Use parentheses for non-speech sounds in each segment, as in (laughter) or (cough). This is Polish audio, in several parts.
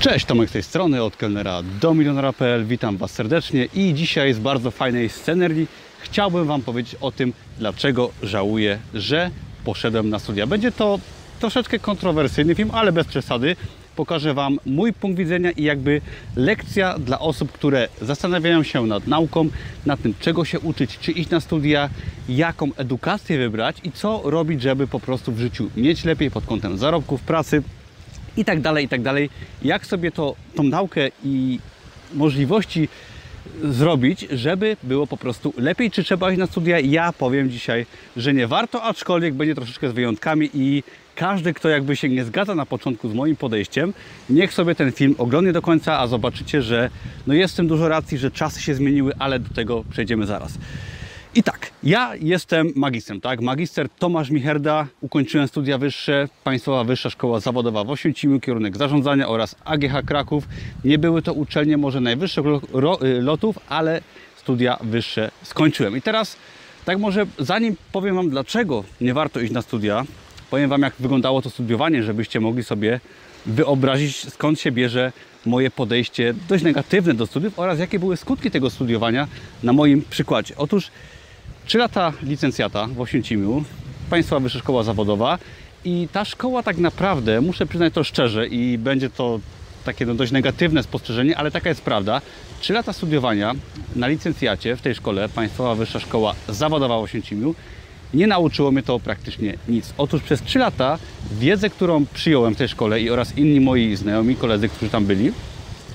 Cześć, Tomek z tej strony, od kelnera do milionera.pl. Witam Was serdecznie i dzisiaj z bardzo fajnej scenerii chciałbym Wam powiedzieć o tym, dlaczego żałuję, że poszedłem na studia. Będzie to troszeczkę kontrowersyjny film, ale bez przesady. Pokażę Wam mój punkt widzenia i jakby lekcja dla osób, które zastanawiają się nad nauką, nad tym, czego się uczyć, czy iść na studia, jaką edukację wybrać i co robić, żeby po prostu w życiu mieć lepiej pod kątem zarobków, pracy, i tak dalej, i tak dalej. Jak sobie to, tą naukę i możliwości zrobić, żeby było po prostu lepiej, czy trzeba iść na studia? Ja powiem dzisiaj, że nie warto, aczkolwiek będzie troszeczkę z wyjątkami i każdy, kto jakby się nie zgadza na początku z moim podejściem, niech sobie ten film oglądnie do końca, a zobaczycie, że no jest w tym dużo racji, że czasy się zmieniły, ale do tego przejdziemy zaraz. I tak, ja jestem magistrem, tak? Magister Tomasz Micherda, ukończyłem studia wyższe, Państwowa Wyższa Szkoła Zawodowa w Oświęcimiu, kierunek zarządzania oraz AGH Kraków. Nie były to uczelnie może najwyższych lotów, ale studia wyższe skończyłem. I teraz, tak może zanim powiem Wam, dlaczego nie warto iść na studia, powiem Wam, jak wyglądało to studiowanie, żebyście mogli sobie wyobrazić, skąd się bierze moje podejście dość negatywne do studiów oraz jakie były skutki tego studiowania na moim przykładzie. Otóż 3 lata licencjata w Oświęcimiu, Państwowa Wyższa Szkoła Zawodowa i ta szkoła tak naprawdę, muszę przyznać to szczerze i będzie to takie no dość negatywne spostrzeżenie, ale taka jest prawda. 3 lata studiowania na licencjacie w tej szkole, Państwowa Wyższa Szkoła Zawodowa w Oświęcimiu, nie nauczyło mnie to praktycznie nic. Otóż przez 3 lata wiedzę, którą przyjąłem w tej szkole i oraz inni moi znajomi, koledzy, którzy tam byli,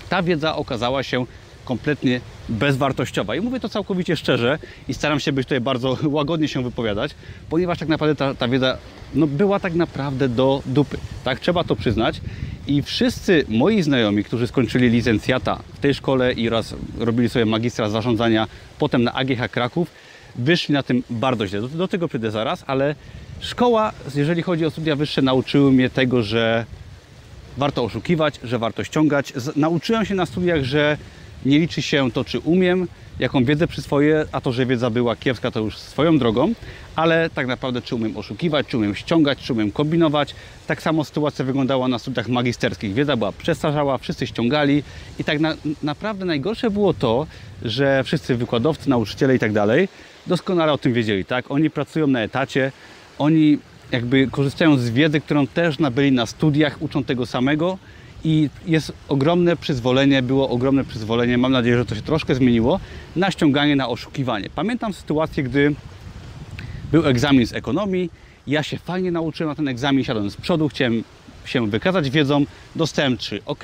ta wiedza okazała się kompletnie bezwartościowa. I mówię to całkowicie szczerze i staram się być tutaj bardzo (laughs) łagodnie się wypowiadać, ponieważ tak naprawdę ta, ta wiedza no, była tak naprawdę do dupy. Tak, trzeba to przyznać. I wszyscy moi znajomi, którzy skończyli licencjata w tej szkole i raz robili sobie magistra zarządzania, potem na AGH Kraków, wyszli na tym bardzo źle. Do, do tego przyjdę zaraz, ale szkoła, jeżeli chodzi o studia wyższe, nauczyły mnie tego, że warto oszukiwać, że warto ściągać. Nauczyłem się na studiach, że nie liczy się to, czy umiem, jaką wiedzę przyswoję, a to, że wiedza była kiepska, to już swoją drogą, ale tak naprawdę, czy umiem oszukiwać, czy umiem ściągać, czy umiem kombinować. Tak samo sytuacja wyglądała na studiach magisterskich. Wiedza była przestarzała, wszyscy ściągali i tak na, naprawdę najgorsze było to, że wszyscy wykładowcy, nauczyciele i tak dalej doskonale o tym wiedzieli, tak? Oni pracują na etacie, oni jakby korzystają z wiedzy, którą też nabyli na studiach, uczą tego samego i jest ogromne przyzwolenie, było ogromne przyzwolenie, mam nadzieję, że to się troszkę zmieniło, na ściąganie, na oszukiwanie. Pamiętam sytuację, gdy był egzamin z ekonomii, ja się fajnie nauczyłem na ten egzamin, siadłem z przodu, chciałem się wykazać wiedzą, dostałem 3. Ok.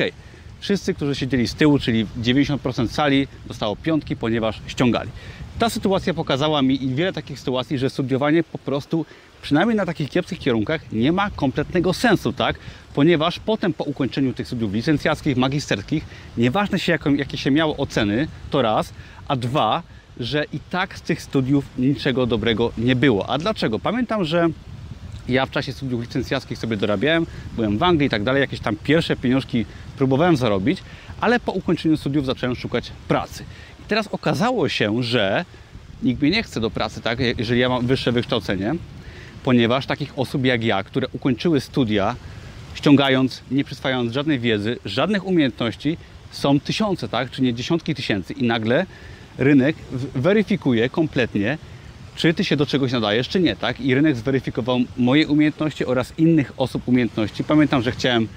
Wszyscy, którzy siedzieli z tyłu, czyli 90% sali, dostało piątki, ponieważ ściągali. Ta sytuacja pokazała mi i wiele takich sytuacji, że studiowanie po prostu, przynajmniej na takich kiepskich kierunkach, nie ma kompletnego sensu, tak? Ponieważ potem po ukończeniu tych studiów licencjackich, magisterskich, nieważne się jaką, jakie się miało oceny, to raz, a dwa, że i tak z tych studiów niczego dobrego nie było. A dlaczego? Pamiętam, że ja w czasie studiów licencjackich sobie dorabiałem, byłem w Anglii i tak dalej, jakieś tam pierwsze pieniążki próbowałem zarobić, ale po ukończeniu studiów zacząłem szukać pracy. Teraz okazało się, że nikt mnie nie chce do pracy, tak, jeżeli ja mam wyższe wykształcenie, ponieważ takich osób jak ja, które ukończyły studia, ściągając, nie przyswajając żadnej wiedzy, żadnych umiejętności, są tysiące, tak, czy nie dziesiątki tysięcy. I nagle rynek weryfikuje kompletnie, czy ty się do czegoś nadajesz, czy nie, tak? I rynek zweryfikował moje umiejętności oraz innych osób umiejętności. Pamiętam, że chciałem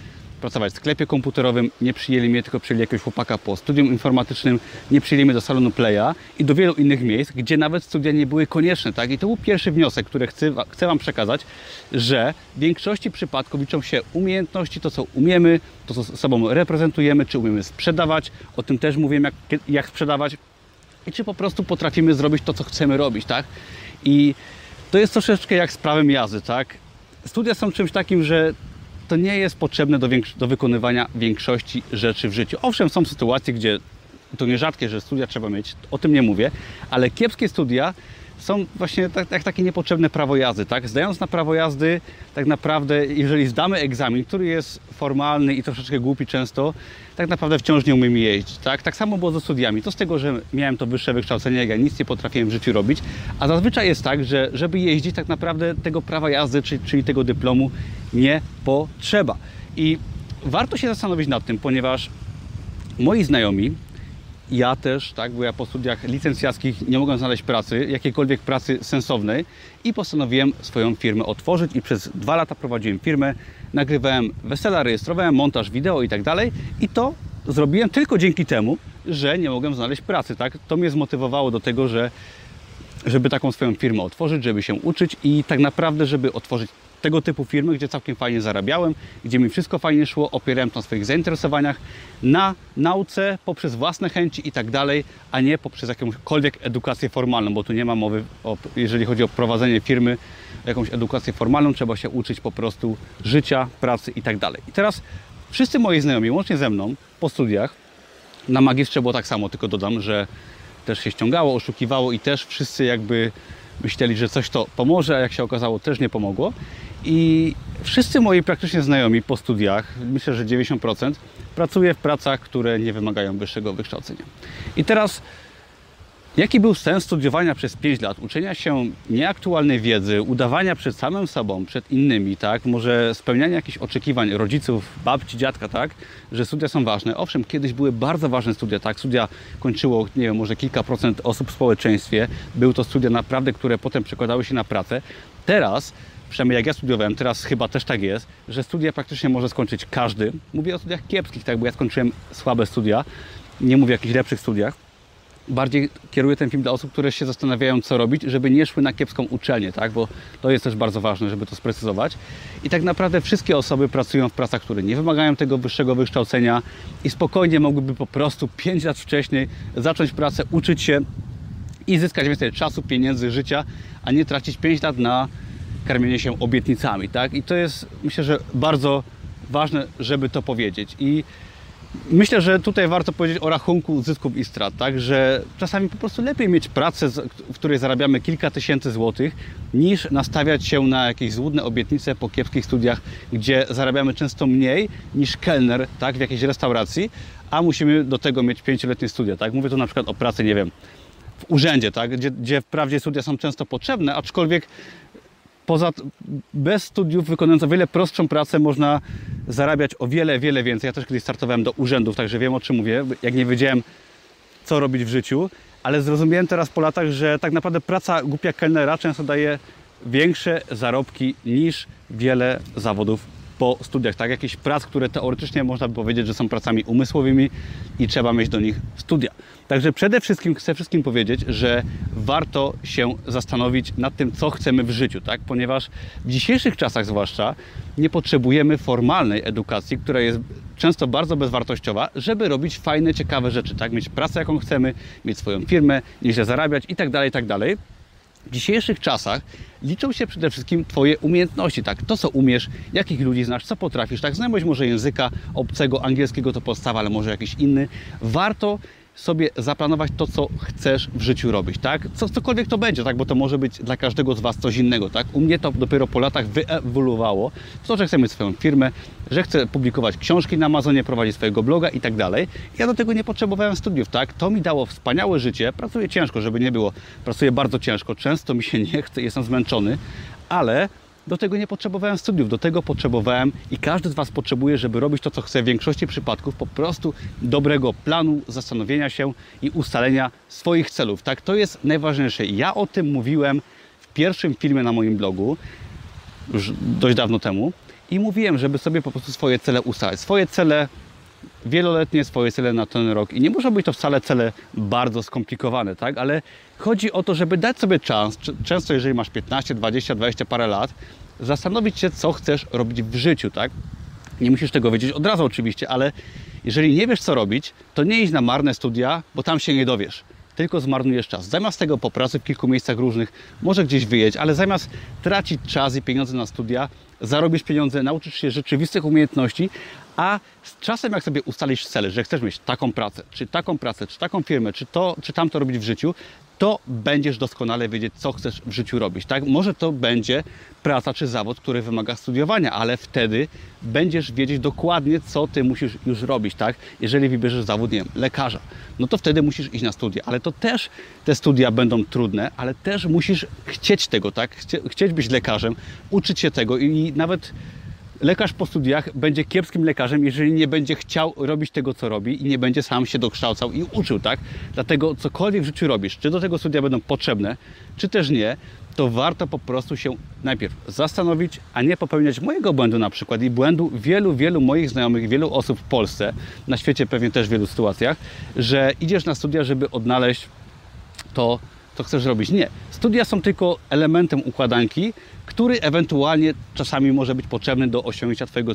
pracować w sklepie komputerowym, nie przyjęli mnie, tylko przyjęli jakiegoś chłopaka po studium informatycznym, nie przyjęli mnie do salonu Playa i do wielu innych miejsc, gdzie nawet studia nie były konieczne, tak? I to był pierwszy wniosek, który chcę, chcę Wam przekazać, że w większości przypadków liczą się umiejętności, to co umiemy, to co sobą reprezentujemy, czy umiemy sprzedawać, o tym też mówiłem, jak, jak sprzedawać i czy po prostu potrafimy zrobić to, co chcemy robić, tak? I to jest troszeczkę jak z prawem jazdy, tak? Studia są czymś takim, że to nie jest potrzebne do, do wykonywania większości rzeczy w życiu. Owszem, są sytuacje, gdzie to nierzadkie, że studia trzeba mieć, o tym nie mówię, ale kiepskie studia są właśnie tak, jak takie niepotrzebne prawo jazdy. Tak? Zdając na prawo jazdy, tak naprawdę, jeżeli zdamy egzamin, który jest formalny i troszeczkę głupi często, tak naprawdę wciąż nie umiemy jeździć. Tak? tak samo było ze studiami. To z tego, że miałem to wyższe wykształcenie, ja nic nie potrafiłem w życiu robić, a zazwyczaj jest tak, że żeby jeździć, tak naprawdę tego prawa jazdy, czyli, czyli tego dyplomu nie potrzeba. I warto się zastanowić nad tym, ponieważ moi znajomi, ja też, tak, bo ja po studiach licencjackich nie mogłem znaleźć pracy, jakiejkolwiek pracy sensownej i postanowiłem swoją firmę otworzyć i przez dwa lata prowadziłem firmę, nagrywałem wesela, rejestrowałem montaż wideo i tak dalej i to zrobiłem tylko dzięki temu, że nie mogłem znaleźć pracy, tak? To mnie zmotywowało do tego, że żeby taką swoją firmę otworzyć, żeby się uczyć i tak naprawdę, żeby otworzyć tego typu firmy, gdzie całkiem fajnie zarabiałem, gdzie mi wszystko fajnie szło, opierałem to na swoich zainteresowaniach, na nauce, poprzez własne chęci i tak dalej, a nie poprzez jakąkolwiek edukację formalną, bo tu nie ma mowy, o, jeżeli chodzi o prowadzenie firmy, jakąś edukację formalną, trzeba się uczyć po prostu życia, pracy i tak dalej. I teraz wszyscy moi znajomi, łącznie ze mną, po studiach, na magistrze było tak samo, tylko dodam, że też się ściągało, oszukiwało i też wszyscy jakby myśleli, że coś to pomoże, a jak się okazało też nie pomogło. I wszyscy moi praktycznie znajomi po studiach, myślę, że 90%, pracuje w pracach, które nie wymagają wyższego wykształcenia. I teraz Jaki był sens studiowania przez 5 lat, uczenia się nieaktualnej wiedzy, udawania przed samym sobą, przed innymi, tak? Może spełniania jakichś oczekiwań rodziców, babci, dziadka, tak? Że studia są ważne. Owszem, kiedyś były bardzo ważne studia, tak? Studia kończyło, nie wiem, może kilka procent osób w społeczeństwie. Były to studia naprawdę, które potem przekładały się na pracę. Teraz przynajmniej jak ja studiowałem, teraz chyba też tak jest, że studia praktycznie może skończyć każdy. Mówię o studiach kiepskich, tak, bo ja skończyłem słabe studia, nie mówię o jakichś lepszych studiach, bardziej kieruję ten film dla osób, które się zastanawiają, co robić, żeby nie szły na kiepską uczelnię, tak? bo to jest też bardzo ważne, żeby to sprecyzować. I tak naprawdę wszystkie osoby pracują w pracach, które nie wymagają tego wyższego wykształcenia i spokojnie mogłyby po prostu 5 lat wcześniej zacząć pracę, uczyć się i zyskać więcej czasu, pieniędzy, życia, a nie tracić 5 lat na karmienie się obietnicami. Tak? I to jest, myślę, że bardzo ważne, żeby to powiedzieć. I Myślę, że tutaj warto powiedzieć o rachunku zysków i strat, tak? że czasami po prostu lepiej mieć pracę, w której zarabiamy kilka tysięcy złotych, niż nastawiać się na jakieś złudne obietnice po kiepskich studiach, gdzie zarabiamy często mniej niż kelner tak? w jakiejś restauracji, a musimy do tego mieć pięcioletnie studia. Tak? Mówię tu na przykład o pracy, nie wiem, w urzędzie, tak? gdzie, gdzie wprawdzie studia są często potrzebne, aczkolwiek poza, bez studiów wykonując o wiele prostszą pracę można zarabiać o wiele, wiele więcej. Ja też kiedyś startowałem do urzędów, także wiem o czym mówię, jak nie wiedziałem co robić w życiu, ale zrozumiałem teraz po latach, że tak naprawdę praca głupia kelnera często daje większe zarobki niż wiele zawodów po studiach, tak? Jakieś prac, które teoretycznie można by powiedzieć, że są pracami umysłowymi i trzeba mieć do nich studia. Także przede wszystkim chcę wszystkim powiedzieć, że warto się zastanowić nad tym, co chcemy w życiu, tak? Ponieważ w dzisiejszych czasach zwłaszcza nie potrzebujemy formalnej edukacji, która jest często bardzo bezwartościowa, żeby robić fajne, ciekawe rzeczy, tak? Mieć pracę, jaką chcemy, mieć swoją firmę, nieźle zarabiać i tak dalej, i tak. W dzisiejszych czasach liczą się przede wszystkim Twoje umiejętności, tak? To, co umiesz, jakich ludzi znasz, co potrafisz, tak? Znajomość może języka obcego, angielskiego to podstawa, ale może jakiś inny. Warto sobie zaplanować to, co chcesz w życiu robić, tak? Co, cokolwiek to będzie, tak? Bo to może być dla każdego z Was coś innego, tak? U mnie to dopiero po latach wyewoluowało w to, że chcę mieć swoją firmę, że chcę publikować książki na Amazonie, prowadzić swojego bloga i tak dalej. Ja do tego nie potrzebowałem studiów, tak? To mi dało wspaniałe życie. Pracuję ciężko, żeby nie było. Pracuję bardzo ciężko, często mi się (laughs) nie chce, jestem zmęczony, ale do tego nie potrzebowałem studiów, do tego potrzebowałem i każdy z Was potrzebuje, żeby robić to, co chce w większości przypadków, po prostu dobrego planu, zastanowienia się i ustalenia swoich celów. Tak, to jest najważniejsze. Ja o tym mówiłem w pierwszym filmie na moim blogu, już dość dawno temu, i mówiłem, żeby sobie po prostu swoje cele ustalać. Swoje cele wieloletnie swoje cele na ten rok i nie muszą być to wcale cele bardzo skomplikowane, tak? Ale chodzi o to, żeby dać sobie czas, często jeżeli masz 15, 20, 20 parę lat, zastanowić się, co chcesz robić w życiu, tak? Nie musisz tego wiedzieć od razu oczywiście, ale jeżeli nie wiesz, co robić, to nie idź na marne studia, bo tam się nie dowiesz tylko zmarnujesz czas. Zamiast tego po pracy w kilku miejscach różnych, może gdzieś wyjedź, ale zamiast tracić czas i pieniądze na studia, zarobisz pieniądze, nauczysz się rzeczywistych umiejętności, a z czasem, jak sobie ustalisz cele, że chcesz mieć taką pracę, czy taką pracę, czy taką firmę, czy to, czy tamto robić w życiu, to będziesz doskonale wiedzieć, co chcesz w życiu robić. Tak? Może to będzie praca czy zawód, który wymaga studiowania, ale wtedy będziesz wiedzieć dokładnie, co ty musisz już robić. Tak? Jeżeli wybierzesz zawód, nie wiem, lekarza, no to wtedy musisz iść na studia, ale to też te studia będą trudne, ale też musisz chcieć tego, tak? chcieć być lekarzem, uczyć się tego i nawet lekarz po studiach będzie kiepskim lekarzem, jeżeli nie będzie chciał robić tego, co robi i nie będzie sam się dokształcał i uczył, tak? Dlatego cokolwiek w życiu robisz, czy do tego studia będą potrzebne, czy też nie, to warto po prostu się najpierw zastanowić, a nie popełniać mojego błędu na przykład i błędu wielu, wielu moich znajomych, wielu osób w Polsce, na świecie pewnie też w wielu sytuacjach, że idziesz na studia, żeby odnaleźć to, co chcesz robić. Nie. Studia są tylko elementem układanki, który ewentualnie czasami może być potrzebny do osiągnięcia Twojego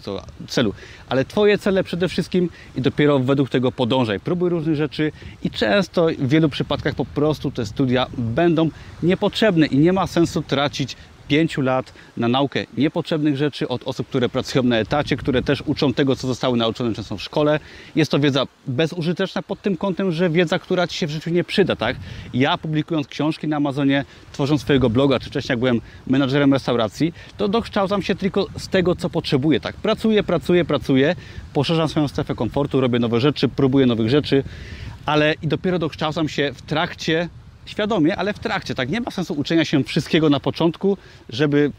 celu. Ale Twoje cele przede wszystkim i dopiero według tego podążaj. Próbuj różnych rzeczy i często w wielu przypadkach po prostu te studia będą niepotrzebne i nie ma sensu tracić pięciu lat na naukę niepotrzebnych rzeczy od osób, które pracują na etacie, które też uczą tego, co zostały nauczone często w szkole. Jest to wiedza bezużyteczna pod tym kątem, że wiedza, która Ci się w życiu nie przyda, tak? Ja publikując książki na Amazonie, tworząc swojego bloga, czy wcześniej jak byłem menadżerem restauracji, to dokształcam się tylko z tego, co potrzebuję, tak? Pracuję, pracuję, pracuję, poszerzam swoją strefę komfortu, robię nowe rzeczy, próbuję nowych rzeczy, ale i dopiero dokształcam się w trakcie świadomie, ale w trakcie. Tak nie ma sensu uczenia się wszystkiego na początku, żeby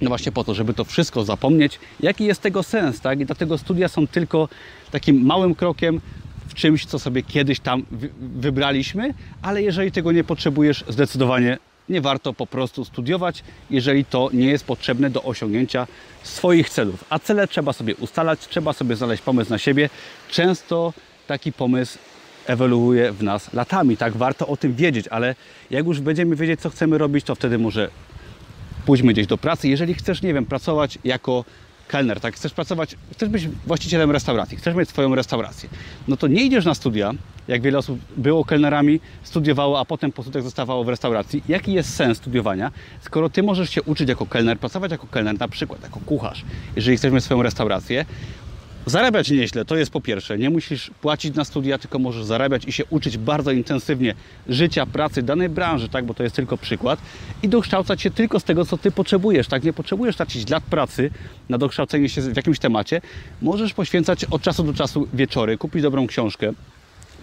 no właśnie po to, żeby to wszystko zapomnieć. Jaki jest tego sens, tak? I dlatego studia są tylko takim małym krokiem w czymś, co sobie kiedyś tam wybraliśmy, ale jeżeli tego nie potrzebujesz, zdecydowanie nie warto po prostu studiować, jeżeli to nie jest potrzebne do osiągnięcia swoich celów. A cele trzeba sobie ustalać, trzeba sobie znaleźć pomysł na siebie. Często taki pomysł ewoluuje w nas latami, tak? Warto o tym wiedzieć, ale jak już będziemy wiedzieć, co chcemy robić, to wtedy może pójdźmy gdzieś do pracy. Jeżeli chcesz, nie wiem, pracować jako kelner, tak? Chcesz pracować, chcesz być właścicielem restauracji, chcesz mieć swoją restaurację, no to nie idziesz na studia, jak wiele osób było kelnerami, studiowało, a potem po studiach zostawało w restauracji. Jaki jest sens studiowania, skoro Ty możesz się uczyć jako kelner, pracować jako kelner, na przykład jako kucharz, jeżeli chcesz mieć swoją restaurację, Zarabiać nieźle, to jest po pierwsze. Nie musisz płacić na studia, tylko możesz zarabiać i się uczyć bardzo intensywnie życia, pracy danej branży, tak, bo to jest tylko przykład i dokształcać się tylko z tego, co ty potrzebujesz, tak? Nie potrzebujesz tracić lat pracy na dokształcenie się w jakimś temacie. Możesz poświęcać od czasu do czasu wieczory, kupić dobrą książkę,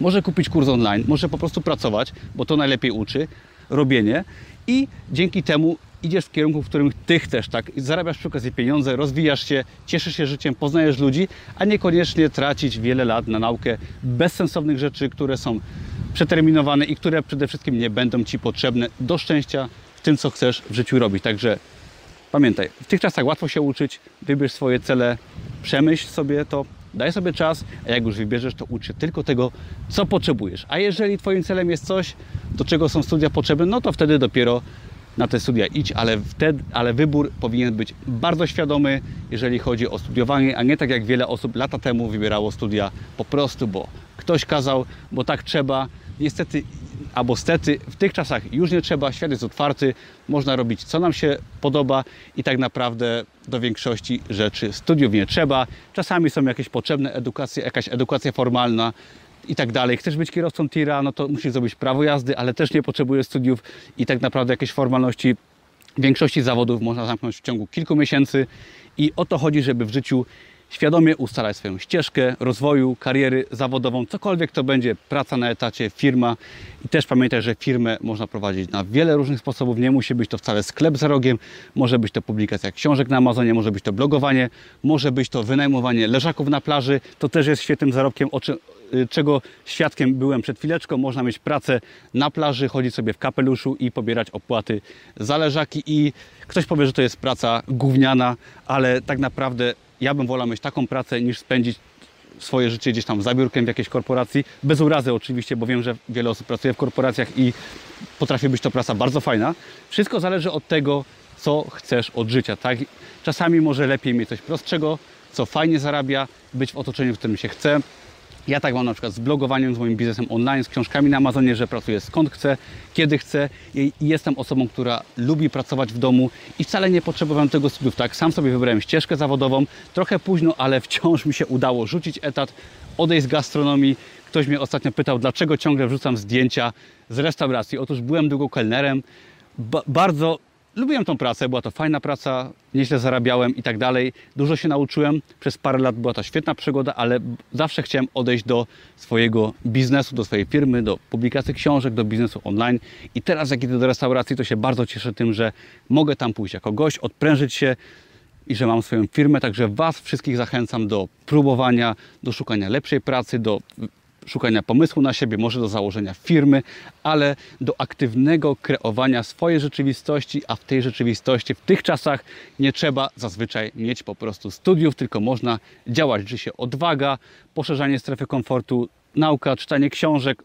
może kupić kurs online, może po prostu pracować, bo to najlepiej uczy, robienie i dzięki temu idziesz w kierunku, w którym ty chcesz, tak? Zarabiasz przy okazji pieniądze, rozwijasz się, cieszysz się życiem, poznajesz ludzi, a niekoniecznie tracić wiele lat na naukę bezsensownych rzeczy, które są przeterminowane i które przede wszystkim nie będą ci potrzebne do szczęścia w tym, co chcesz w życiu robić. Także pamiętaj, w tych czasach łatwo się uczyć, wybierz swoje cele, przemyśl sobie to, daj sobie czas, a jak już wybierzesz, to ucz się tylko tego, co potrzebujesz. A jeżeli Twoim celem jest coś, do czego są studia potrzebne, no to wtedy dopiero na te studia idź, ale, wtedy, ale wybór powinien być bardzo świadomy, jeżeli chodzi o studiowanie, a nie tak jak wiele osób lata temu wybierało studia po prostu, bo ktoś kazał, bo tak trzeba. Niestety albo stety, w tych czasach już nie trzeba, świat jest otwarty, można robić co nam się podoba i tak naprawdę do większości rzeczy studiów nie trzeba. Czasami są jakieś potrzebne edukacje, jakaś edukacja formalna, i tak dalej. Chcesz być kierowcą tira, no to musisz zrobić prawo jazdy, ale też nie potrzebujesz studiów i tak naprawdę jakieś formalności w większości zawodów można zamknąć w ciągu kilku miesięcy i o to chodzi, żeby w życiu świadomie ustalać swoją ścieżkę rozwoju, kariery zawodową, cokolwiek to będzie, praca na etacie, firma. I też pamiętaj, że firmę można prowadzić na wiele różnych sposobów. Nie musi być to wcale sklep za rogiem, może być to publikacja książek na Amazonie, może być to blogowanie, może być to wynajmowanie leżaków na plaży. To też jest świetnym zarobkiem, o czym, czego świadkiem byłem przed chwileczką. Można mieć pracę na plaży, chodzić sobie w kapeluszu i pobierać opłaty za leżaki. I ktoś powie, że to jest praca gówniana, ale tak naprawdę ja bym wolał mieć taką pracę niż spędzić swoje życie gdzieś tam za biurkiem w jakiejś korporacji. Bez urazy oczywiście, bo wiem, że wiele osób pracuje w korporacjach i potrafi być to praca bardzo fajna. Wszystko zależy od tego, co chcesz od życia. Tak? Czasami może lepiej mieć coś prostszego, co fajnie zarabia, być w otoczeniu, w którym się chce, ja tak mam na przykład z blogowaniem, z moim biznesem online, z książkami na Amazonie, że pracuję skąd chcę, kiedy chcę i jestem osobą, która lubi pracować w domu i wcale nie potrzebowałem tego studiów. Tak, sam sobie wybrałem ścieżkę zawodową, trochę późno, ale wciąż mi się udało rzucić etat, odejść z gastronomii. Ktoś mnie ostatnio pytał, dlaczego ciągle wrzucam zdjęcia z restauracji. Otóż byłem długo kelnerem, ba bardzo Lubiłem tą pracę, była to fajna praca, nieźle zarabiałem i tak dalej. Dużo się nauczyłem, przez parę lat była to świetna przygoda, ale zawsze chciałem odejść do swojego biznesu, do swojej firmy, do publikacji książek, do biznesu online. I teraz jak idę do restauracji, to się bardzo cieszę tym, że mogę tam pójść jako gość, odprężyć się i że mam swoją firmę, także Was wszystkich zachęcam do próbowania, do szukania lepszej pracy, do szukania pomysłu na siebie, może do założenia firmy, ale do aktywnego kreowania swojej rzeczywistości, a w tej rzeczywistości, w tych czasach nie trzeba zazwyczaj mieć po prostu studiów, tylko można działać, że się odwaga, poszerzanie strefy komfortu, nauka, czytanie książek,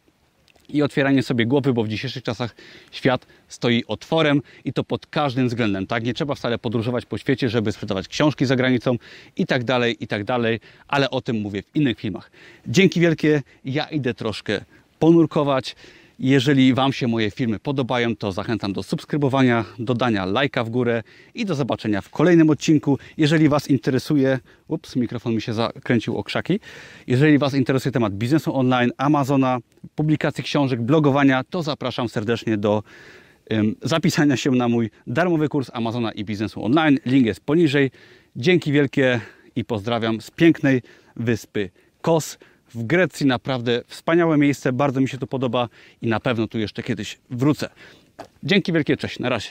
i otwieranie sobie głowy, bo w dzisiejszych czasach świat stoi otworem i to pod każdym względem. Tak, nie trzeba wcale podróżować po świecie, żeby sprzedawać książki za granicą i tak dalej, i tak dalej, ale o tym mówię w innych filmach. Dzięki wielkie, ja idę troszkę ponurkować. Jeżeli Wam się moje filmy podobają, to zachęcam do subskrybowania, dodania lajka w górę i do zobaczenia w kolejnym odcinku. Jeżeli Was interesuje, ups, mikrofon mi się zakręcił o krzaki. Jeżeli Was interesuje temat biznesu online, Amazona, publikacji książek, blogowania, to zapraszam serdecznie do zapisania się na mój darmowy kurs Amazona i biznesu online. Link jest poniżej. Dzięki wielkie i pozdrawiam z pięknej wyspy Kos w Grecji. Naprawdę wspaniałe miejsce, bardzo mi się to podoba i na pewno tu jeszcze kiedyś wrócę. Dzięki wielkie, cześć, na razie.